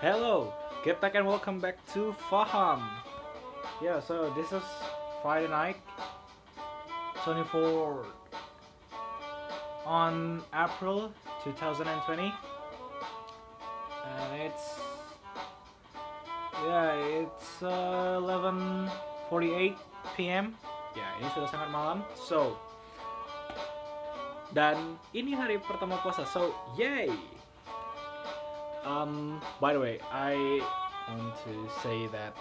Hello, get back and welcome back to Faham. Yeah, so this is Friday night, 24 on April 2020, and it's yeah, it's uh, 11:48 p.m. Ya, ini sudah sangat malam. So, dan ini hari pertama puasa. So, yay! Um, by the way, I want to say that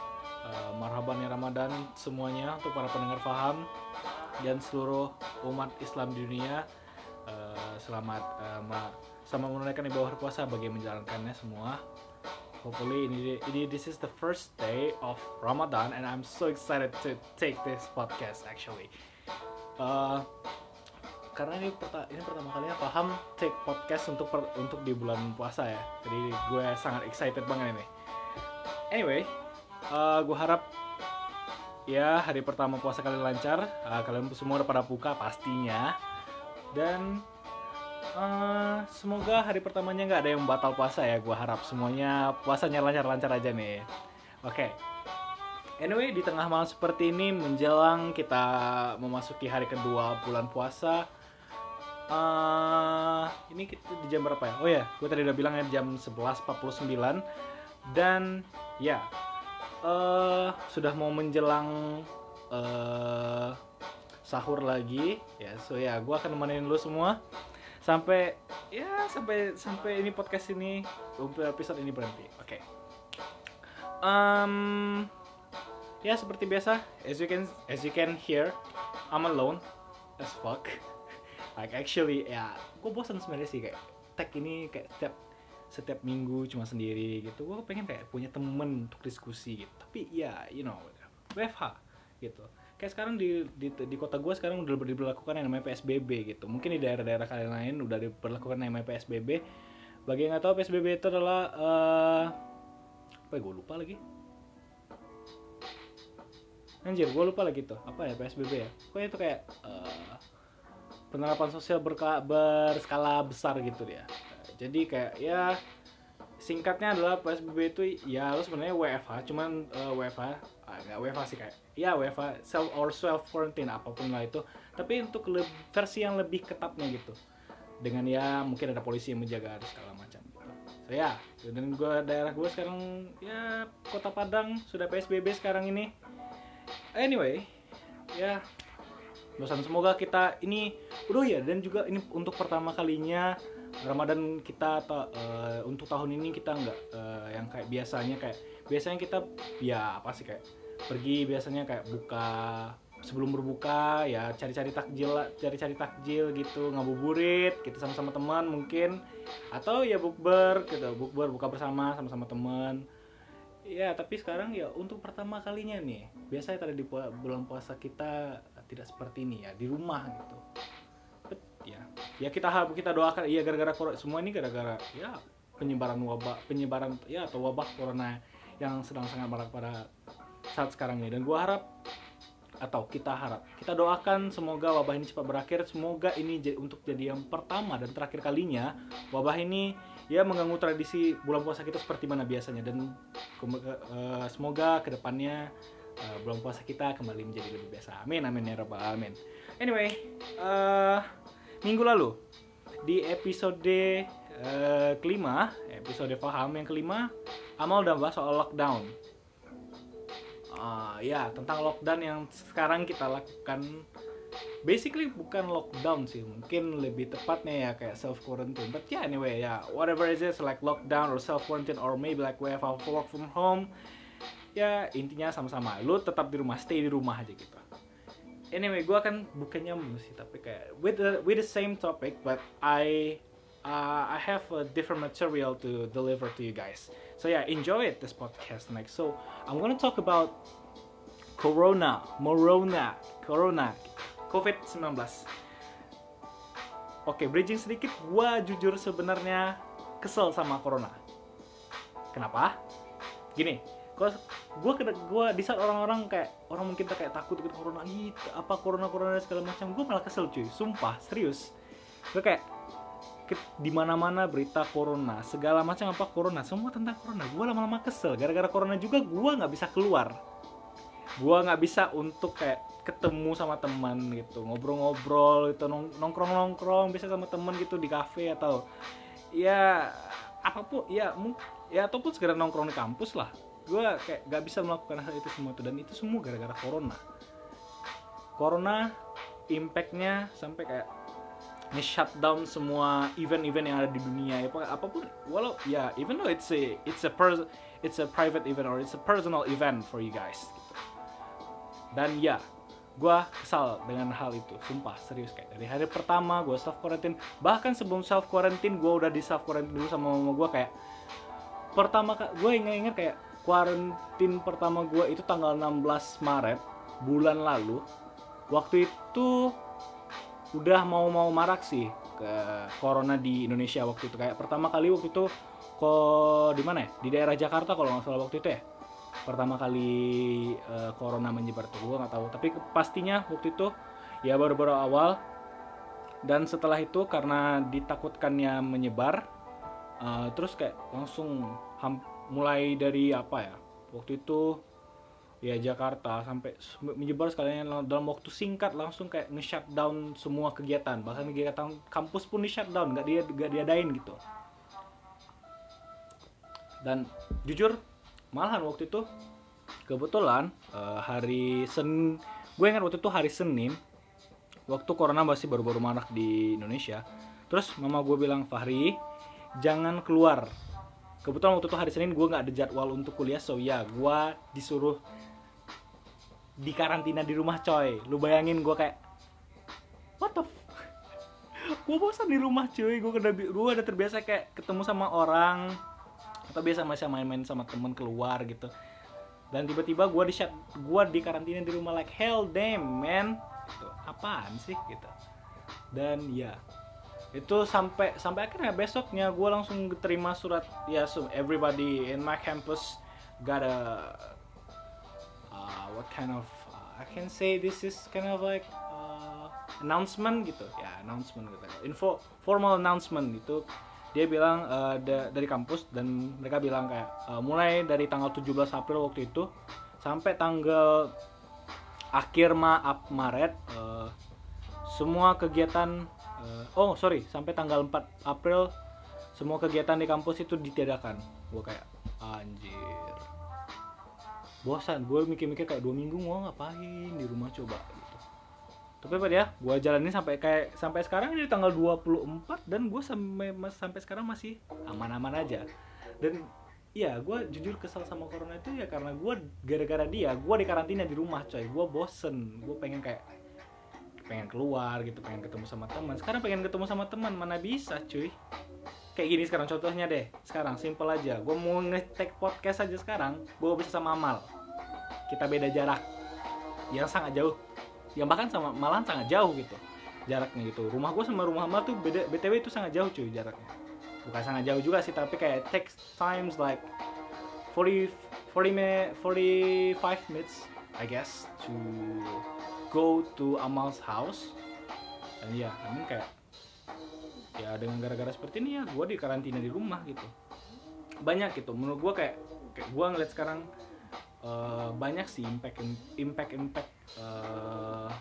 uh, marhaban ya Ramadan semuanya untuk para pendengar faham dan seluruh umat Islam di dunia. Uh, selamat uh, ma- sama menunaikan ibadah puasa bagi menjalankannya semua. Hopefully ini, ini this is the first day of Ramadan and I'm so excited to take this podcast actually. Uh, karena ini perta ini pertama kalinya paham take podcast untuk per untuk di bulan puasa ya. Jadi gue sangat excited banget ini. Anyway uh, gue harap ya hari pertama puasa kalian lancar. Uh, kalian semua udah pada buka pastinya. Dan uh, semoga hari pertamanya nggak ada yang batal puasa ya. Gue harap semuanya puasanya lancar-lancar aja nih. Oke. Okay. Anyway, di tengah malam seperti ini menjelang kita memasuki hari kedua bulan puasa, uh, ini kita di jam berapa ya? Oh ya, gue tadi udah bilang ya jam 11.49 dan ya uh, sudah mau menjelang uh, sahur lagi ya. So ya, gue akan nemenin lu semua sampai ya sampai sampai ini podcast ini episode ini berhenti. Oke. Okay. Um, ya seperti biasa, as you can as you can hear, I'm alone as fuck like actually ya gue bosan sebenarnya sih kayak tag ini kayak setiap setiap minggu cuma sendiri gitu. Gue pengen kayak punya temen untuk diskusi gitu. Tapi ya you know WFH gitu. Kayak sekarang di di, di kota gue sekarang udah diberlakukan yang namanya PSBB gitu. Mungkin di daerah-daerah kalian lain udah diberlakukan yang namanya PSBB bagi yang nggak tahu PSBB itu adalah uh, apa ya gue lupa lagi. Anjir gue lupa lagi tuh. Apa ya PSBB ya? Pokoknya itu kayak uh, penerapan sosial berka, berskala besar gitu dia. Jadi kayak ya singkatnya adalah PSBB itu ya lu sebenarnya WFH, cuman uh, WFH ah, nggak WFH sih kayak ya WFH self or self quarantine apa pun lah itu. Tapi untuk versi yang lebih ketatnya gitu. Dengan ya mungkin ada polisi yang menjaga segala macam gitu. So ya, dan gua daerah gue sekarang ya Kota Padang sudah PSBB sekarang ini. Anyway, ya bosan semoga kita ini udah ya dan juga ini untuk pertama kalinya Ramadan kita uh, untuk tahun ini kita nggak uh, yang kayak biasanya kayak biasanya kita ya apa sih kayak pergi biasanya kayak buka sebelum berbuka ya cari-cari takjil cari-cari takjil gitu ngabuburit kita sama-sama teman mungkin. Atau ya bukber gitu bukber buka bersama sama-sama teman. Ya tapi sekarang ya untuk pertama kalinya nih biasanya tadi di bulan puasa kita tidak seperti ini ya di rumah gitu. But, ya. Ya kita kita doakan iya gara-gara semua ini gara-gara ya penyebaran wabah penyebaran ya atau wabah corona yang sedang sangat marak pada saat sekarang ini. Dan gua harap atau kita harap kita doakan semoga wabah ini cepat berakhir. Semoga ini untuk jadi yang pertama dan terakhir kalinya wabah ini ya mengganggu tradisi bulan puasa kita seperti mana biasanya. Dan uh, semoga ke depannya uh, bulan puasa kita kembali menjadi lebih biasa. Amin amin ya rabbal alamin. Anyway, uh, minggu lalu di episode uh, kelima, episode paham yang kelima, Amal udah bahas soal lockdown. Uh, ya tentang lockdown yang sekarang kita lakukan basically bukan lockdown sih mungkin lebih tepatnya ya kayak self quarantine but yeah anyway ya yeah, whatever it is like lockdown or self quarantine or maybe like WFH work from home ya intinya sama-sama. Lu tetap di rumah stay di rumah aja gitu. Anyway gue akan bukannya sih tapi kayak with the with the same topic but I uh, I have a different material to deliver to you guys. So yeah enjoy it this podcast next so I'm gonna talk about Corona Morona Corona COVID-19 Oke, okay, bridging sedikit, gue jujur sebenarnya kesel sama Corona. Kenapa? Gini, gue gue gue di saat orang-orang kayak orang mungkin kayak takut dengan corona gitu apa corona corona segala macam. Gue malah kesel cuy sumpah serius. Gue kayak di mana-mana berita corona segala macam apa corona semua tentang corona. Gue lama-lama kesel gara-gara corona juga gue nggak bisa keluar. Gue nggak bisa untuk kayak ketemu sama teman gitu ngobrol-ngobrol itu nongkrong-nongkrong bisa sama teman gitu di kafe atau ya apa pun ya ya ataupun segera nongkrong di kampus lah gue kayak gak bisa melakukan hal itu semua itu dan itu semua gara-gara corona. Corona impactnya sampai kayak nge-shutdown semua event-event yang ada di dunia. Ya apa pun walau ya even though it's a it's a per, it's a private event or it's a personal event for you guys gitu. dan ya gue kesal dengan hal itu. Sumpah serius kayak dari hari pertama gue self quarantine bahkan sebelum self quarantine gue udah di self quarantine dulu sama mama gue kayak pertama gue inget-inget kayak quarantine pertama gue itu tanggal 16 Maret bulan lalu. Waktu itu udah mau mau marak sih ke corona di Indonesia waktu itu. Kayak pertama kali waktu itu kok di mana ya? Di daerah Jakarta kalau nggak salah waktu itu ya. Pertama kali uh, corona menyebar tuh gue nggak tahu. Tapi pastinya waktu itu ya baru-baru awal. Dan setelah itu karena ditakutkannya menyebar uh, terus kayak langsung mulai dari apa ya? Waktu itu ya Jakarta sampai menyebar sekalian dalam waktu singkat langsung kayak nge-shutdown semua kegiatan. Bahkan kegiatan kampus pun di-shutdown nggak dia nggak diadain gitu. Dan jujur malahan waktu itu kebetulan uh, hari Sen gue ingat waktu itu hari Senin waktu corona masih baru-baru marak di Indonesia. Terus mama gue bilang Fahri jangan keluar kebetulan waktu itu hari Senin gue nggak ada jadwal untuk kuliah so ya gue disuruh di karantina di rumah coy. Lu bayangin gue kayak what the gue bosan di rumah cuy. Gue udah gue udah terbiasa kayak ketemu sama orang atau biasa masih main-main sama temen keluar gitu. Dan tiba-tiba gue di shut gue di karantina di rumah like hell damn man. Apaan sih gitu. Dan ya itu sampai sampai akhirnya besoknya gue langsung terima surat ya so everybody in my campus got a what kind of uh, I can say this is kind of like uh, announcement gitu. Ya announcement gitu. Info formal announcement itu dia bilang uh, da dari kampus dan mereka bilang kayak uh, mulai dari tanggal 17 April waktu itu sampai tanggal akhir Maaf Maret uh, semua kegiatan uh, oh sorry sampai tanggal 4 April semua kegiatan di kampus itu ditiadakan. Gue kayak anjir. Bosan gue mikir-mikir kayak dua minggu mau ngapain di rumah coba gitu. Tapi apa ya gue jalanin sampai kayak sampai sekarang ini tanggal 24 dan gue sampai sampai sekarang masih aman-aman aja. Dan Iya, gue jujur kesal sama corona itu ya karena gue gara-gara dia, gue di karantina di rumah coy, gue bosen, gue pengen kayak pengen keluar gitu, pengen ketemu sama teman. Sekarang pengen ketemu sama teman, mana bisa cuy? Kayak gini sekarang contohnya deh, sekarang simple aja, gue mau nge-take podcast aja sekarang, gue bisa sama Amal, kita beda jarak. Yang sangat jauh. Yang bahkan sama malahan sangat jauh gitu jaraknya gitu. Rumah gue sama rumah Amal tuh beda btw itu sangat jauh cuy jaraknya. Bukan sangat jauh juga sih tapi kayak takes times like 40 40 minute 45 minutes I guess to go to Amal's house. Dan ya namun kayak ya dengan gara-gara seperti ini ya gue di karantina di rumah gitu. Banyak gitu menurut gue kayak kayak gue ngeliat sekarang uh, banyak sih impact impact impact uh,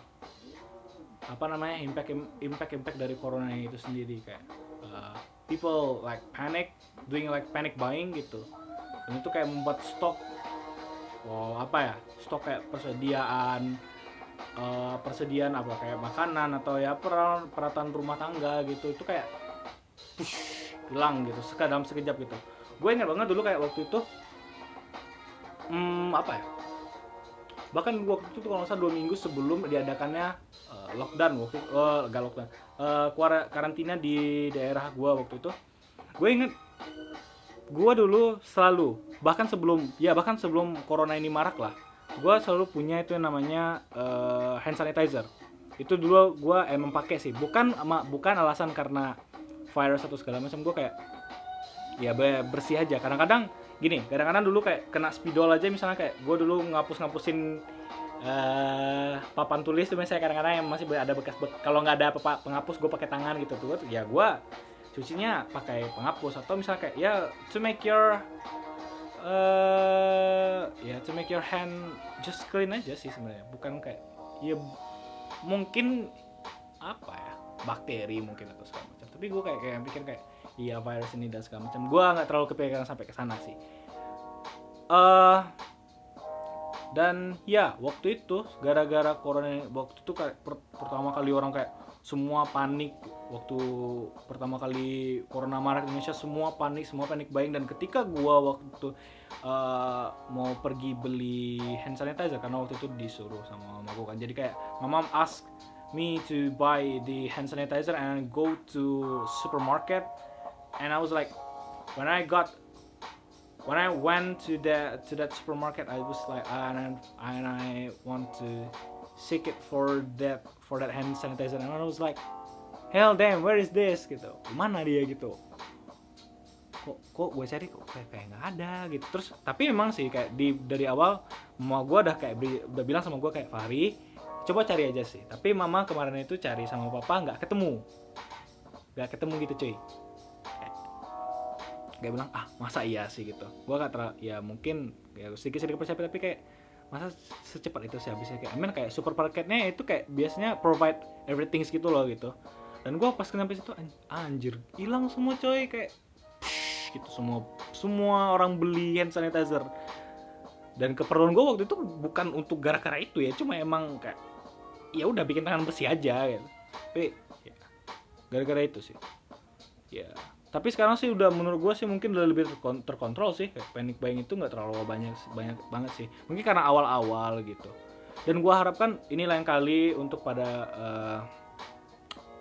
apa namanya impact impact impact dari corona itu sendiri. Kayak uh, people like panic doing like panic buying gitu. Dan itu kayak membuat stok oh apa ya stok kayak persediaan uh, persediaan apa kayak makanan atau ya peralatan rumah tangga gitu itu kayak push hilang gitu sekadam sekejap gitu. Gue ingat banget dulu kayak waktu itu hmm, apa ya bahkan waktu itu kalau nggak dua minggu sebelum diadakannya uh, lockdown waktu oh gak lockdown uh, karantina di daerah gua waktu itu. Gue inget gue dulu selalu bahkan sebelum ya bahkan sebelum corona ini marak lah gue selalu punya itu yang namanya uh, hand sanitizer. Itu dulu gue emang pakai sih. Bukan bukan alasan karena virus atau segala macam gue kayak ya bersih aja. Kadang-kadang gini kadang-kadang dulu kayak kena spidol aja misalnya kayak gue dulu ngapus-ngapusin uh, papan tulis tuh misalnya kadang-kadang yang masih ada bekas be kalau nggak ada apa penghapus gue pakai tangan gitu tuh. Ya gue cucinya pakai penghapus atau misalnya kayak ya to make your eh ya to make your hand just clean aja sih sebenarnya. Bukan kayak ya mungkin apa ya bakteri mungkin atau segala macam. Tapi gue kayak kayak pikir kayak iya virus ini dan segala macam. Gue nggak terlalu kepikiran sampai ke sana sih. Eh dan ya waktu itu gara-gara corona waktu itu kayak per- pertama kali orang kayak semua panik waktu pertama kali corona marak Indonesia semua panik semua panik buying. Dan ketika gua waktu eh, mau pergi beli hand sanitizer karena waktu itu disuruh sama mama gua kan. Jadi kayak mama ask me to buy the hand sanitizer and go to supermarket. And I was like when I got when I went to that to that supermarket, I was like, and I, and I want to seek it for that for that hand sanitizer, and I was like, hell damn, where is this? Gitu, mana dia gitu, kok kok gue cari? Kok kayak kayak nggak ada gitu, terus tapi memang sih kayak di dari awal mama gue udah kayak beri- udah bilang sama gue kayak Fahri, coba cari aja sih, tapi mama kemarin itu cari sama papa nggak ketemu, nggak ketemu gitu cuy. Kayak bilang ah masa iya sih? Gitu. Gue terlalu ya mungkin ya sedikit sedikit percaya tapi kayak masa secepat itu sih habisnya kayak I mean kayak supermarketnya itu kayak biasanya provide everything gitu loh gitu. Dan gue pas nyampe situ an- anjir hilang semua coy kayak psh, gitu semua semua orang beli hand sanitizer. Dan keperluan gue waktu itu bukan untuk gara-gara itu ya cuma emang kayak ya udah bikin tangan bersih aja gitu. Tapi ya, gara-gara itu sih. Ya tapi sekarang sih udah menurut gue sih mungkin udah lebih terkon- terkontrol sih. Panic buying itu nggak terlalu banyak banyak banget sih. Mungkin karena awal-awal gitu. Dan gue harapkan ini lain kali untuk pada eh,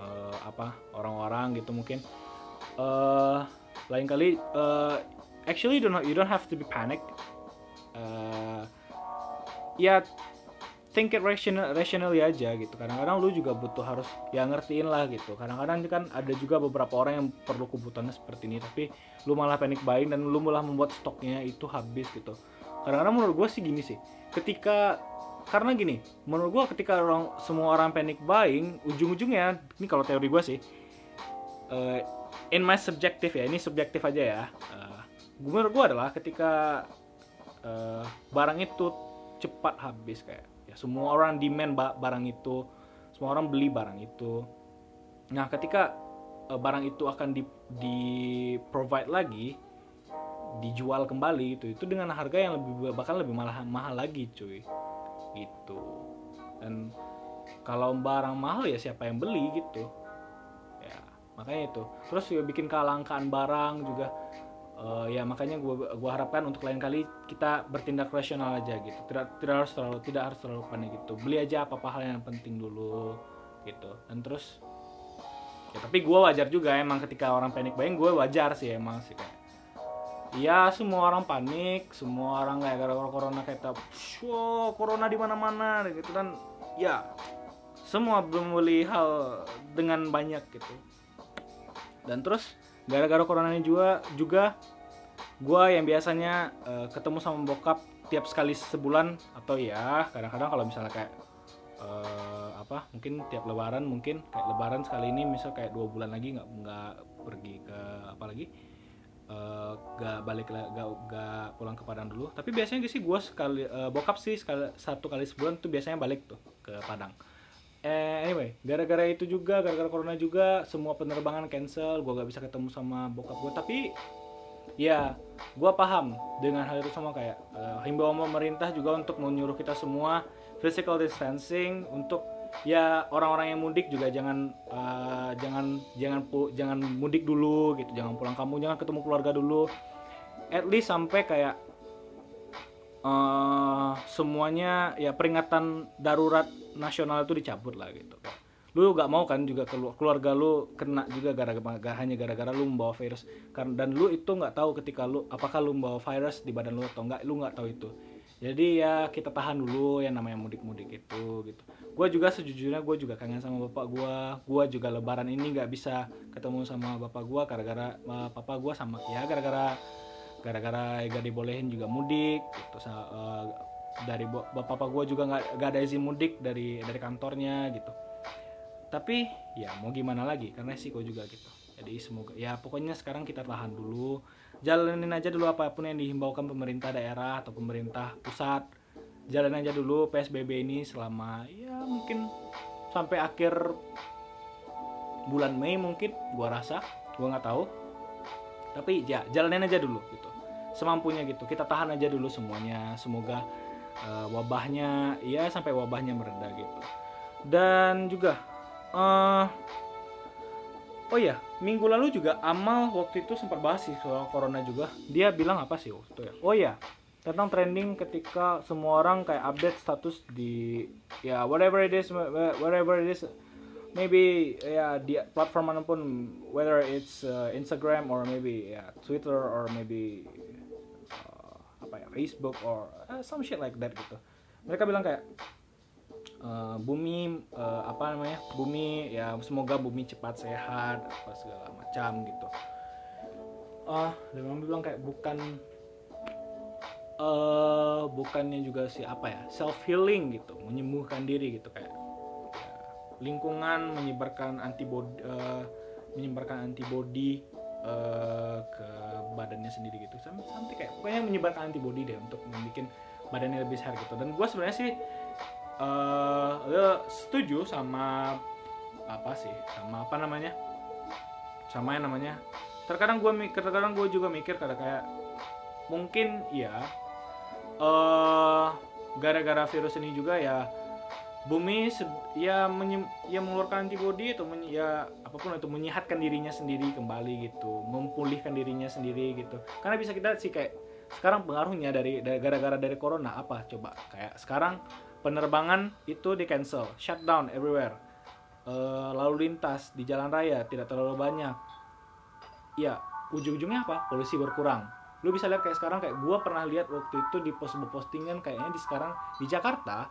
eh, apa orang-orang gitu mungkin. Eh lain kali eh, actually you don't you don't have to be panic. Eh, ya think it rational rationally aja gitu. Kadang-kadang lu juga butuh harus ya ngertiin lah gitu. Kadang-kadang kan ada juga beberapa orang yang perlu kebutuhannya seperti ini tapi lu malah panic buying dan lu malah membuat stoknya itu habis gitu. Kadang-kadang menurut gue sih gini sih ketika karena gini menurut gue ketika orang semua orang panic buying ujung-ujungnya ini kalau teori gue sih eh, in my subjective ya ini subjektif aja ya Eh, menurut gue adalah ketika eh, barang itu cepat habis kayak ya semua orang demand ba- barang itu. Semua orang beli barang itu. Nah ketika eh, barang itu akan di, di provide lagi dijual kembali itu itu dengan harga yang lebih bahkan lebih malah mahal lagi cuy. Gitu. Dan kalau barang mahal ya siapa yang beli gitu. Ya makanya itu. Terus juga bikin kelangkaan barang juga Eh, ya makanya gua gua harapkan untuk lain kali kita bertindak rasional aja gitu. Tidak tidak harus terlalu tidak harus terlalu panik gitu. Beli aja apa apa hal yang penting dulu gitu. Dan terus ya tapi gua wajar juga emang ketika orang panik buying gue wajar sih emang sih kayak Iya semua orang panik, semua orang kayak gara-gara corona kayak tak, wow corona di mana-mana gitu. Kan, ya semua membeli hal dengan banyak gitu. Dan terus gara-gara corona ini juga juga gue yang biasanya eh, ketemu sama bokap tiap sekali sebulan atau ya kadang-kadang kalau misalnya kayak eh, apa mungkin tiap lebaran mungkin kayak lebaran sekali ini misal kayak dua bulan lagi nggak nggak pergi ke apa lagi nggak balik nggak nggak pulang ke Padang dulu. Tapi biasanya sih gue sekali eh, bokap sih sekali satu kali sebulan tuh biasanya balik tuh ke Padang Eh, anyway, gara-gara itu juga, gara-gara corona juga, semua penerbangan cancel, gue gak bisa ketemu sama bokap gue. Tapi, ya, gue paham dengan hal itu sama kayak eh, himbauan pemerintah juga untuk menyuruh kita semua physical distancing untuk ya orang-orang yang mudik juga jangan eh, jangan jangan jangan mudik dulu gitu, jangan pulang kampung, jangan ketemu keluarga dulu. At least sampai kayak eh semuanya ya peringatan darurat nasional itu dicabut lah gitu. Lu gak mau kan juga kelu- keluarga lu kena juga gara-gara hanya gara-gara lu membawa virus. Kan dan lu itu nggak tahu ketika lu apakah lu membawa virus di badan lu atau enggak lu nggak tahu itu. Jadi ya kita tahan dulu yang namanya mudik-mudik itu gitu. Gue juga sejujurnya gue juga kangen sama bapak gue gue juga lebaran ini nggak bisa ketemu sama bapak gue gara-gara eh, papa gue sama ya gara-gara gara-gara gak dibolehin juga mudik gitu. Sa- eh, dari bo- bapak gue juga nggak nggak ada izin mudik dari dari kantornya gitu. Tapi ya mau gimana lagi karena resiko juga gitu. Jadi semoga ya pokoknya sekarang kita tahan dulu. Jalanin aja dulu apa pun yang dihimbaukan pemerintah daerah atau pemerintah pusat. Jalanin aja dulu psbb ini selama ya mungkin sampai akhir bulan Mei mungkin gua rasa. Gua nggak tahu tapi ya jalanin aja dulu gitu semampunya gitu kita tahan aja dulu semuanya semoga uh, wabahnya ya sampai wabahnya mereda gitu dan juga uh, Oh iya, minggu lalu juga Amal waktu itu sempat bahas sih soal corona juga. Dia bilang apa sih waktu itu ya? Oh iya, tentang trending ketika semua orang kayak update status di ya whatever it is, whatever it is, maybe ya di platform mana pun, whether it's uh, Instagram or maybe ya Twitter or maybe uh, apa ya Facebook or uh, some shit like that gitu. Mereka bilang kayak uh, bumi uh, apa namanya bumi ya semoga bumi cepat sehat apa segala macam gitu uh, dan bilang kayak bukan uh, bukannya juga si apa ya self healing gitu menyembuhkan diri gitu kayak ya, lingkungan menyebarkan antibody uh, menyebarkan antibody uh, ke badannya sendiri gitu. Sampai kayak pokoknya menyebarkan antibody deh untuk membuat badannya lebih sehat gitu. Dan gue sebenarnya sih uh, setuju sama apa sih sama apa namanya? Sama yang namanya terkadang gue terkadang gue juga mikir kada kayak mungkin ya uh, gara-gara virus ini juga ya bumi ya menye, ya mengeluarkan antibody atau men, ya apa pun itu menyehatkan dirinya sendiri kembali gitu memulihkan dirinya sendiri gitu karena bisa kita sih kayak sekarang pengaruhnya dari gara-gara dari corona apa coba kayak sekarang penerbangan itu di cancel, shutdown everywhere. Uh, lalu lintas di jalan raya tidak terlalu banyak. Ya, ujung-ujungnya apa? Polisi berkurang. Lu bisa lihat kayak sekarang kayak gue pernah lihat waktu itu di post postingan kayaknya di sekarang di Jakarta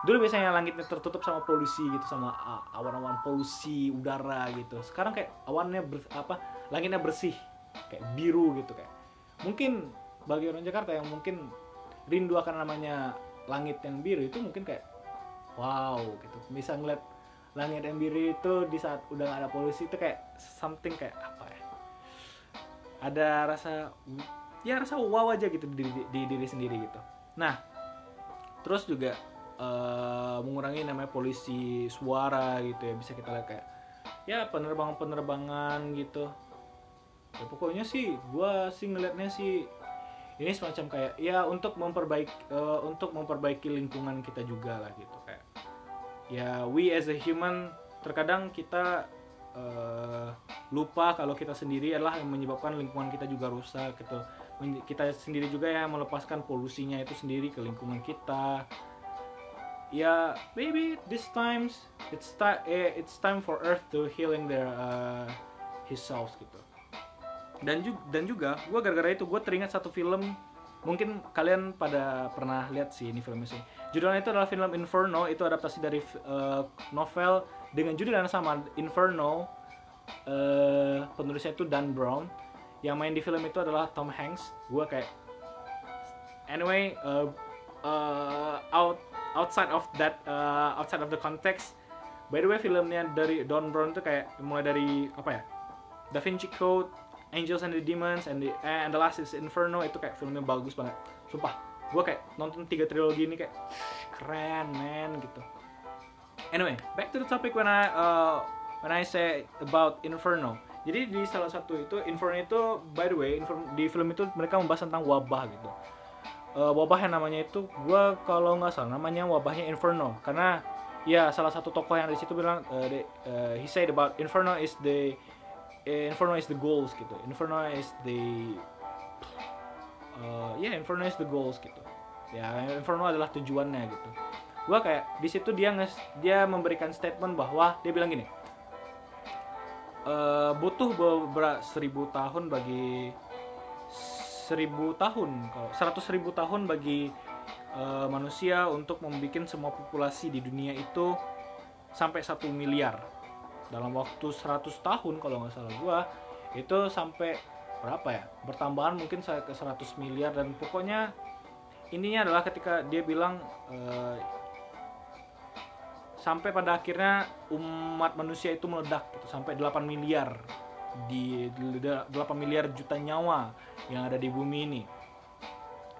dulu biasanya langitnya tertutup sama polusi gitu sama awan-awan polusi udara gitu. Sekarang kayak awannya ber, apa langitnya bersih kayak biru gitu kayak. Mungkin bagi orang Jakarta yang mungkin rindu akan namanya langit yang biru itu mungkin kayak wow gitu. Bisa ngeliat langit yang biru itu di saat udah gak ada polusi itu kayak something kayak apa ya? Ada rasa ya rasa wow aja gitu di, di, di diri sendiri gitu. Nah terus juga uh, mengurangi namanya polusi suara gitu ya. Bisa kita lihat kayak ya penerbangan-penerbangan gitu. Ya pokoknya sih gua sih ngeliatnya sih ini semacam kayak ya untuk memperbaiki uh, untuk memperbaiki lingkungan kita juga lah gitu kayak. Ya we as a human terkadang kita uh, lupa kalau kita sendiri adalah yang menyebabkan lingkungan kita juga rusak gitu. Kita sendiri juga yang melepaskan polusinya itu sendiri ke lingkungan kita ya maybe this times it's time eh, it's time for Earth to healing their uh, his selves gitu. Dan juga dan juga gue gara-gara itu gue teringat satu film mungkin kalian pada pernah lihat sih ini filmnya sih. Judulnya itu adalah film Inferno itu adaptasi dari uh, novel dengan judul yang sama Inferno uh, penulisnya itu Dan Brown. Yang main di film itu adalah Tom Hanks. Gue kayak anyway uh, uh, out outside of that uh, outside of the context by the way filmnya dari Don Brown itu kayak mulai dari apa ya Da Vinci Code Angels and the Demons and the eh, and the Last is Inferno itu kayak filmnya bagus banget. Sumpah gue kayak nonton tiga trilogi ini kayak keren man gitu. Anyway back to the topic when I uh, when I say about Inferno. Jadi di salah satu itu Inferno itu by the way di film itu mereka membahas tentang wabah gitu uh, wabah yang namanya itu gue kalau nggak salah namanya wabahnya Inferno. Karena ya salah satu tokoh yang di situ bilang uh, they, uh, he said about Inferno is the Inferno is the goals gitu. Inferno is the uh, ya yeah, Inferno is the goals gitu. Ya Inferno adalah tujuannya gitu. Gua kayak di situ dia nges dia memberikan statement bahwa dia bilang gini uh, butuh beberapa seribu tahun bagi seribu tahun kalau seratus ribu tahun bagi uh, manusia untuk membuat semua populasi di dunia itu sampai satu miliar. Dalam waktu 100 tahun kalau nggak salah gua itu sampai berapa ya? Bertambahan mungkin saya ke 100 miliar dan pokoknya ininya adalah ketika dia bilang uh, sampai pada akhirnya umat manusia itu meledak gitu sampai 8 miliar di 8 miliar juta nyawa yang ada di bumi ini.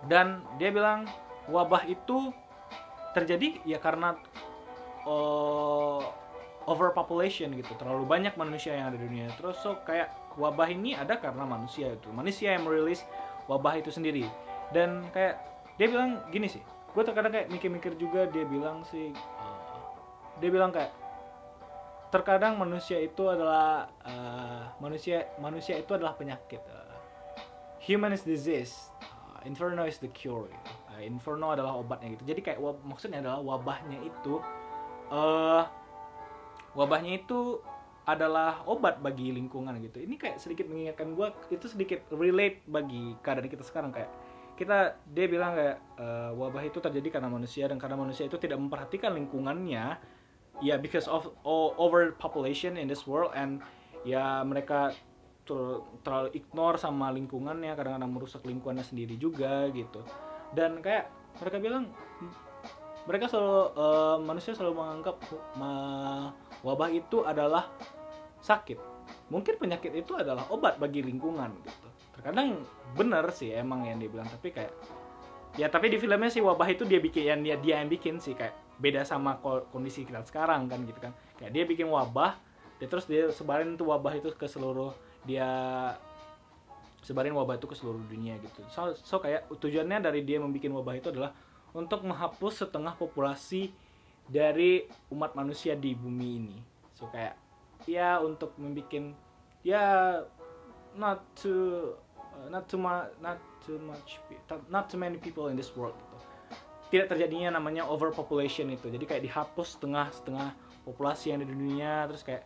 Dan dia bilang wabah itu terjadi ya karena uh, overpopulation gitu. Terlalu banyak manusia yang ada di dunia. Terus so kayak wabah ini ada karena manusia itu. Manusia yang merilis wabah itu sendiri. Dan kayak dia bilang gini sih. Gue terkadang kayak mikir-mikir juga dia bilang sih dia bilang kayak terkadang manusia itu adalah uh, manusia manusia itu adalah penyakit uh, human is disease uh, inferno is the cure uh, inferno adalah obatnya gitu. Jadi kayak wab, maksudnya adalah wabahnya itu uh, wabahnya itu adalah obat bagi lingkungan gitu. Ini kayak sedikit mengingatkan gue itu sedikit relate bagi keadaan kita sekarang. Kayak kita dia bilang kayak uh, wabah itu terjadi karena manusia dan karena manusia itu tidak memperhatikan lingkungannya ya yeah, because of overpopulation in this world and ya mereka ter terlalu ignore sama lingkungannya kadang-kadang merusak lingkungannya sendiri juga gitu. Dan kayak mereka bilang mereka selalu uh, manusia selalu menganggap uh, wabah itu adalah sakit. Mungkin penyakit itu adalah obat bagi lingkungan gitu. Terkadang bener sih emang yang dia bilang tapi kayak ya tapi di filmnya sih wabah itu dia bikin yang dia dia yang bikin sih kayak beda sama kondisi kita sekarang kan gitu kan. Kayak dia bikin wabah dia terus dia sebarin tuh wabah itu ke seluruh dia sebarin wabah itu ke seluruh dunia gitu. So, so kayak tujuannya dari dia membuat wabah itu adalah untuk menghapus setengah populasi dari umat manusia di bumi ini. So kayak ya untuk membuat ya not too uh, not too much not too much not too many people in this world gitu tidak terjadinya namanya overpopulation itu. Jadi kayak dihapus setengah setengah populasi yang ada di dunia terus kayak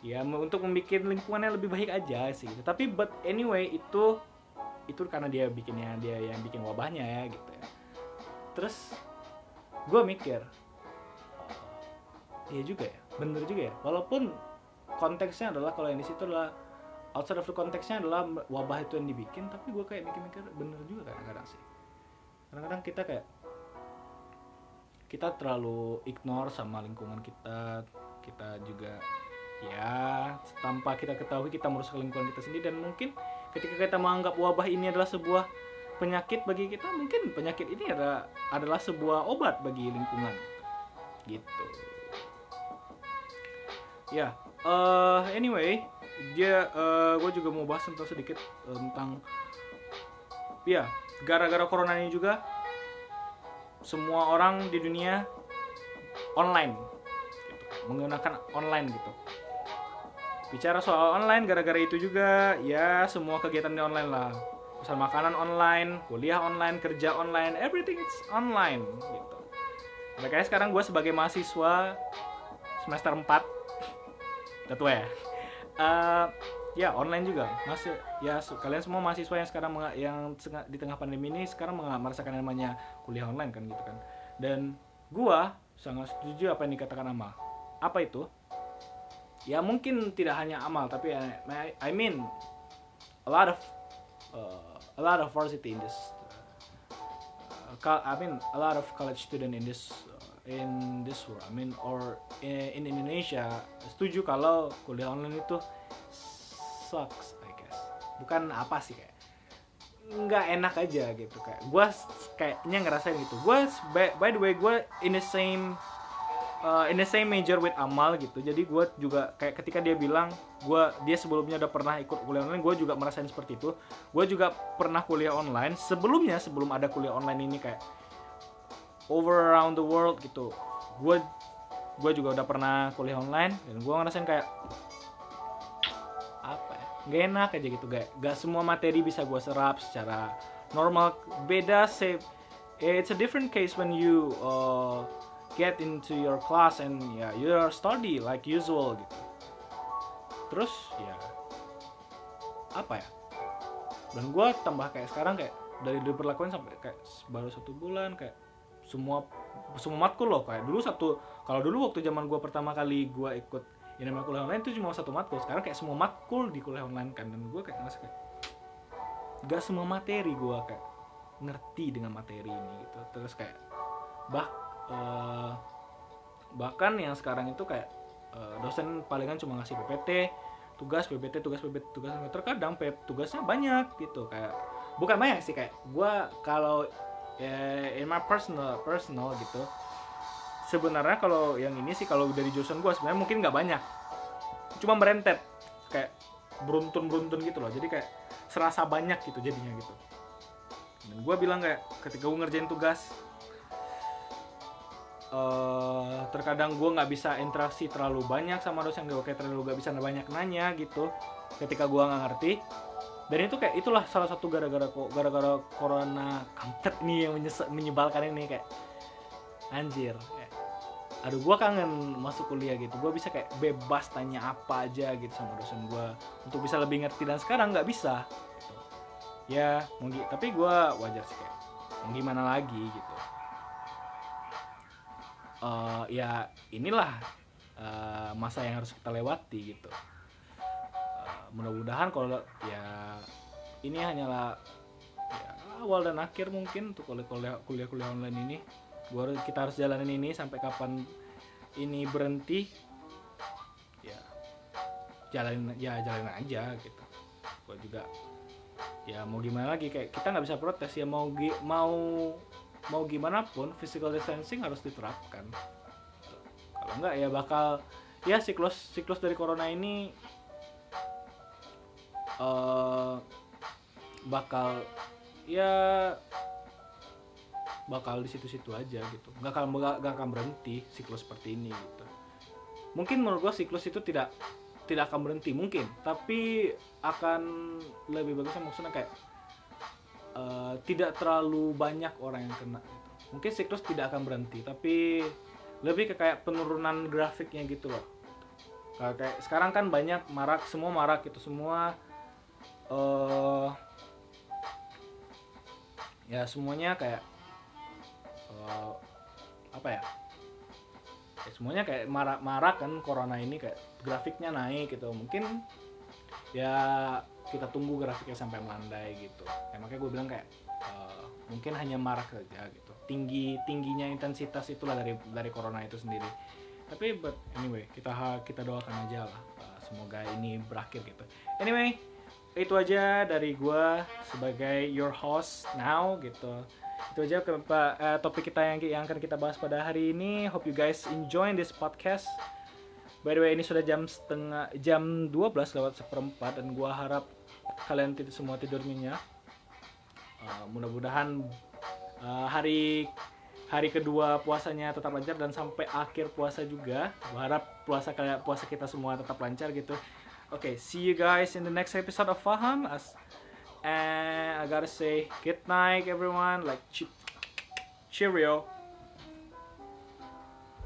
ya untuk membuat lingkungannya lebih baik aja sih gitu. tapi but anyway itu itu karena dia bikinnya dia yang bikin wabahnya ya gitu ya. Terus gue mikir iya juga ya bener juga ya. Walaupun konteksnya adalah kalau yang di situ adalah outside of the konteksnya adalah wabah itu yang dibikin tapi gue kayak mikir-mikir bener juga kadang-kadang sih. Kadang-kadang kita kayak kita terlalu ignore sama lingkungan kita. Kita juga ya tanpa kita ketahui kita merusak lingkungan kita sendiri. Dan mungkin ketika kita menganggap wabah ini adalah sebuah penyakit bagi kita mungkin penyakit ini adalah adalah sebuah obat bagi lingkungan. Gitu. Ya uh, anyway dia uh, gue juga mau bahas tentang sedikit tentang ya gara-gara corona ini juga semua orang di dunia online gitu, menggunakan online gitu. Bicara soal online gara-gara itu juga ya semua kegiatan di online lah. Pesan makanan online kuliah online kerja online everything is online gitu. Makanya sekarang gue sebagai mahasiswa semester 4 udah ya. Uh, ya online juga. Masih ya kalian semua mahasiswa yang sekarang yang di tengah pandemi ini sekarang merasakan namanya kuliah online kan gitu kan. Dan gua sangat setuju apa yang dikatakan Amal. Apa itu? Ya mungkin tidak hanya Amal tapi I mean a lot of uh, a lot of varsity in this uh, I mean a lot of college student in this uh, in this world. I mean or in, in Indonesia setuju kalau kuliah online itu sucks I guess. Bukan apa sih kayak nggak enak aja gitu kayak gue kayaknya ngerasain gitu gue by, by the way gue in the same uh, in the same major with Amal gitu. Jadi gue juga kayak ketika dia bilang gue dia sebelumnya udah pernah ikut kuliah online gue juga merasain seperti itu. Gue juga pernah kuliah online. Sebelumnya sebelum ada kuliah online ini kayak over around the world gitu gue gue juga udah pernah kuliah online. Dan gue ngerasain kayak gak enak aja gitu. Gak, gak semua materi bisa gue serap secara normal. Beda sih it's a different case when you uh, get into your class and ya yeah, you are study like usual gitu. Terus ya apa ya? Dan gue tambah kayak sekarang kayak dari diperlakukan sampai kayak baru satu bulan kayak semua semua matkul loh. Kayak dulu satu kalau dulu waktu zaman gue pertama kali gue ikut yang namanya kuliah online itu cuma satu matkul. Sekarang kayak semua matkul di kuliah online kan. Dan gue kayak ngerasa kayak gak semua materi gue kayak ngerti dengan materi ini gitu. Terus kayak bah uh, bahkan yang sekarang itu kayak uh, dosen palingan cuma ngasih PPT tugas PBT tugas PBT tugas terkadang P, tugasnya banyak gitu kayak bukan banyak sih kayak gue kalau ya, in my personal personal gitu sebenarnya kalau yang ini sih kalau dari jurusan gue sebenarnya mungkin nggak banyak. Cuma merentet kayak beruntun beruntun gitu loh. Jadi kayak serasa banyak gitu jadinya gitu. Dan gue bilang kayak ketika gue ngerjain tugas eh terkadang gue nggak bisa interaksi terlalu banyak sama dosen. Gue kayak terlalu gak bisa banyak nanya gitu. Ketika gue nggak ngerti dan itu kayak itulah salah satu gara-gara gara-gara corona kampret nih yang menyebalkan ini kayak anjir aduh gue kangen masuk kuliah gitu. Gue bisa kayak bebas tanya apa aja gitu sama dosen gue untuk bisa lebih ngerti. Dan sekarang nggak bisa. Ya gi- tapi gue wajar sih kayak mau gimana lagi? gitu. Eh, ya inilah eh, masa yang harus kita lewati gitu. Eh, mudah-mudahan kalau ya ini hanyalah ya, awal dan akhir mungkin untuk kuliah kuliah kuliah online ini gua harus- kita harus jalanin ini sampai kapan ini berhenti ya jalanin ya jalanin aja gitu. Gua juga ya mau gimana lagi kayak kita nggak bisa protes ya mau mau mau gimana pun physical distancing harus diterapkan. Kalau enggak ya bakal ya siklus siklus dari corona ini eh bakal ya bakal di situ-situ aja gitu. Nggak akan nggak akan berhenti siklus seperti ini gitu. Mungkin menurut gua siklus itu tidak tidak akan berhenti mungkin. Tapi akan lebih bagusnya maksudnya kayak eh, tidak terlalu banyak orang yang kena gitu. mungkin siklus tidak akan berhenti tapi lebih ke kayak penurunan grafiknya gitu loh. Kayak- sekarang kan banyak marak semua marak gitu semua eh ya semuanya kayak eh, apa ya? Ya semuanya kayak marak-marak kan corona ini kayak grafiknya naik gitu. Mungkin ya kita tunggu grafiknya sampai melandai gitu. Ya, makanya gue bilang kayak eh, mungkin hanya marak saja gitu. Tinggi tingginya intensitas itulah dari dari corona itu sendiri. Tapi but anyway kita kita doakan aja lah eh, semoga ini berakhir gitu. Anyway itu aja dari gua sebagai your host now gitu itu aja ke, eh, topik kita yang yang akan kita bahas pada hari ini. Hope you guys enjoy this podcast. By the way ini sudah jam setengah jam 12 lewat seperempat dan gua harap kalian tidak semua tidur nyenyak. Uh, mudah-mudahan uh, hari hari kedua puasanya tetap lancar dan sampai akhir puasa juga. Gua harap puasa kalian puasa kita semua tetap lancar gitu. Okay, see you guys in the next episode of Faham. As and I gotta say good night, everyone. Like, che- cheerio.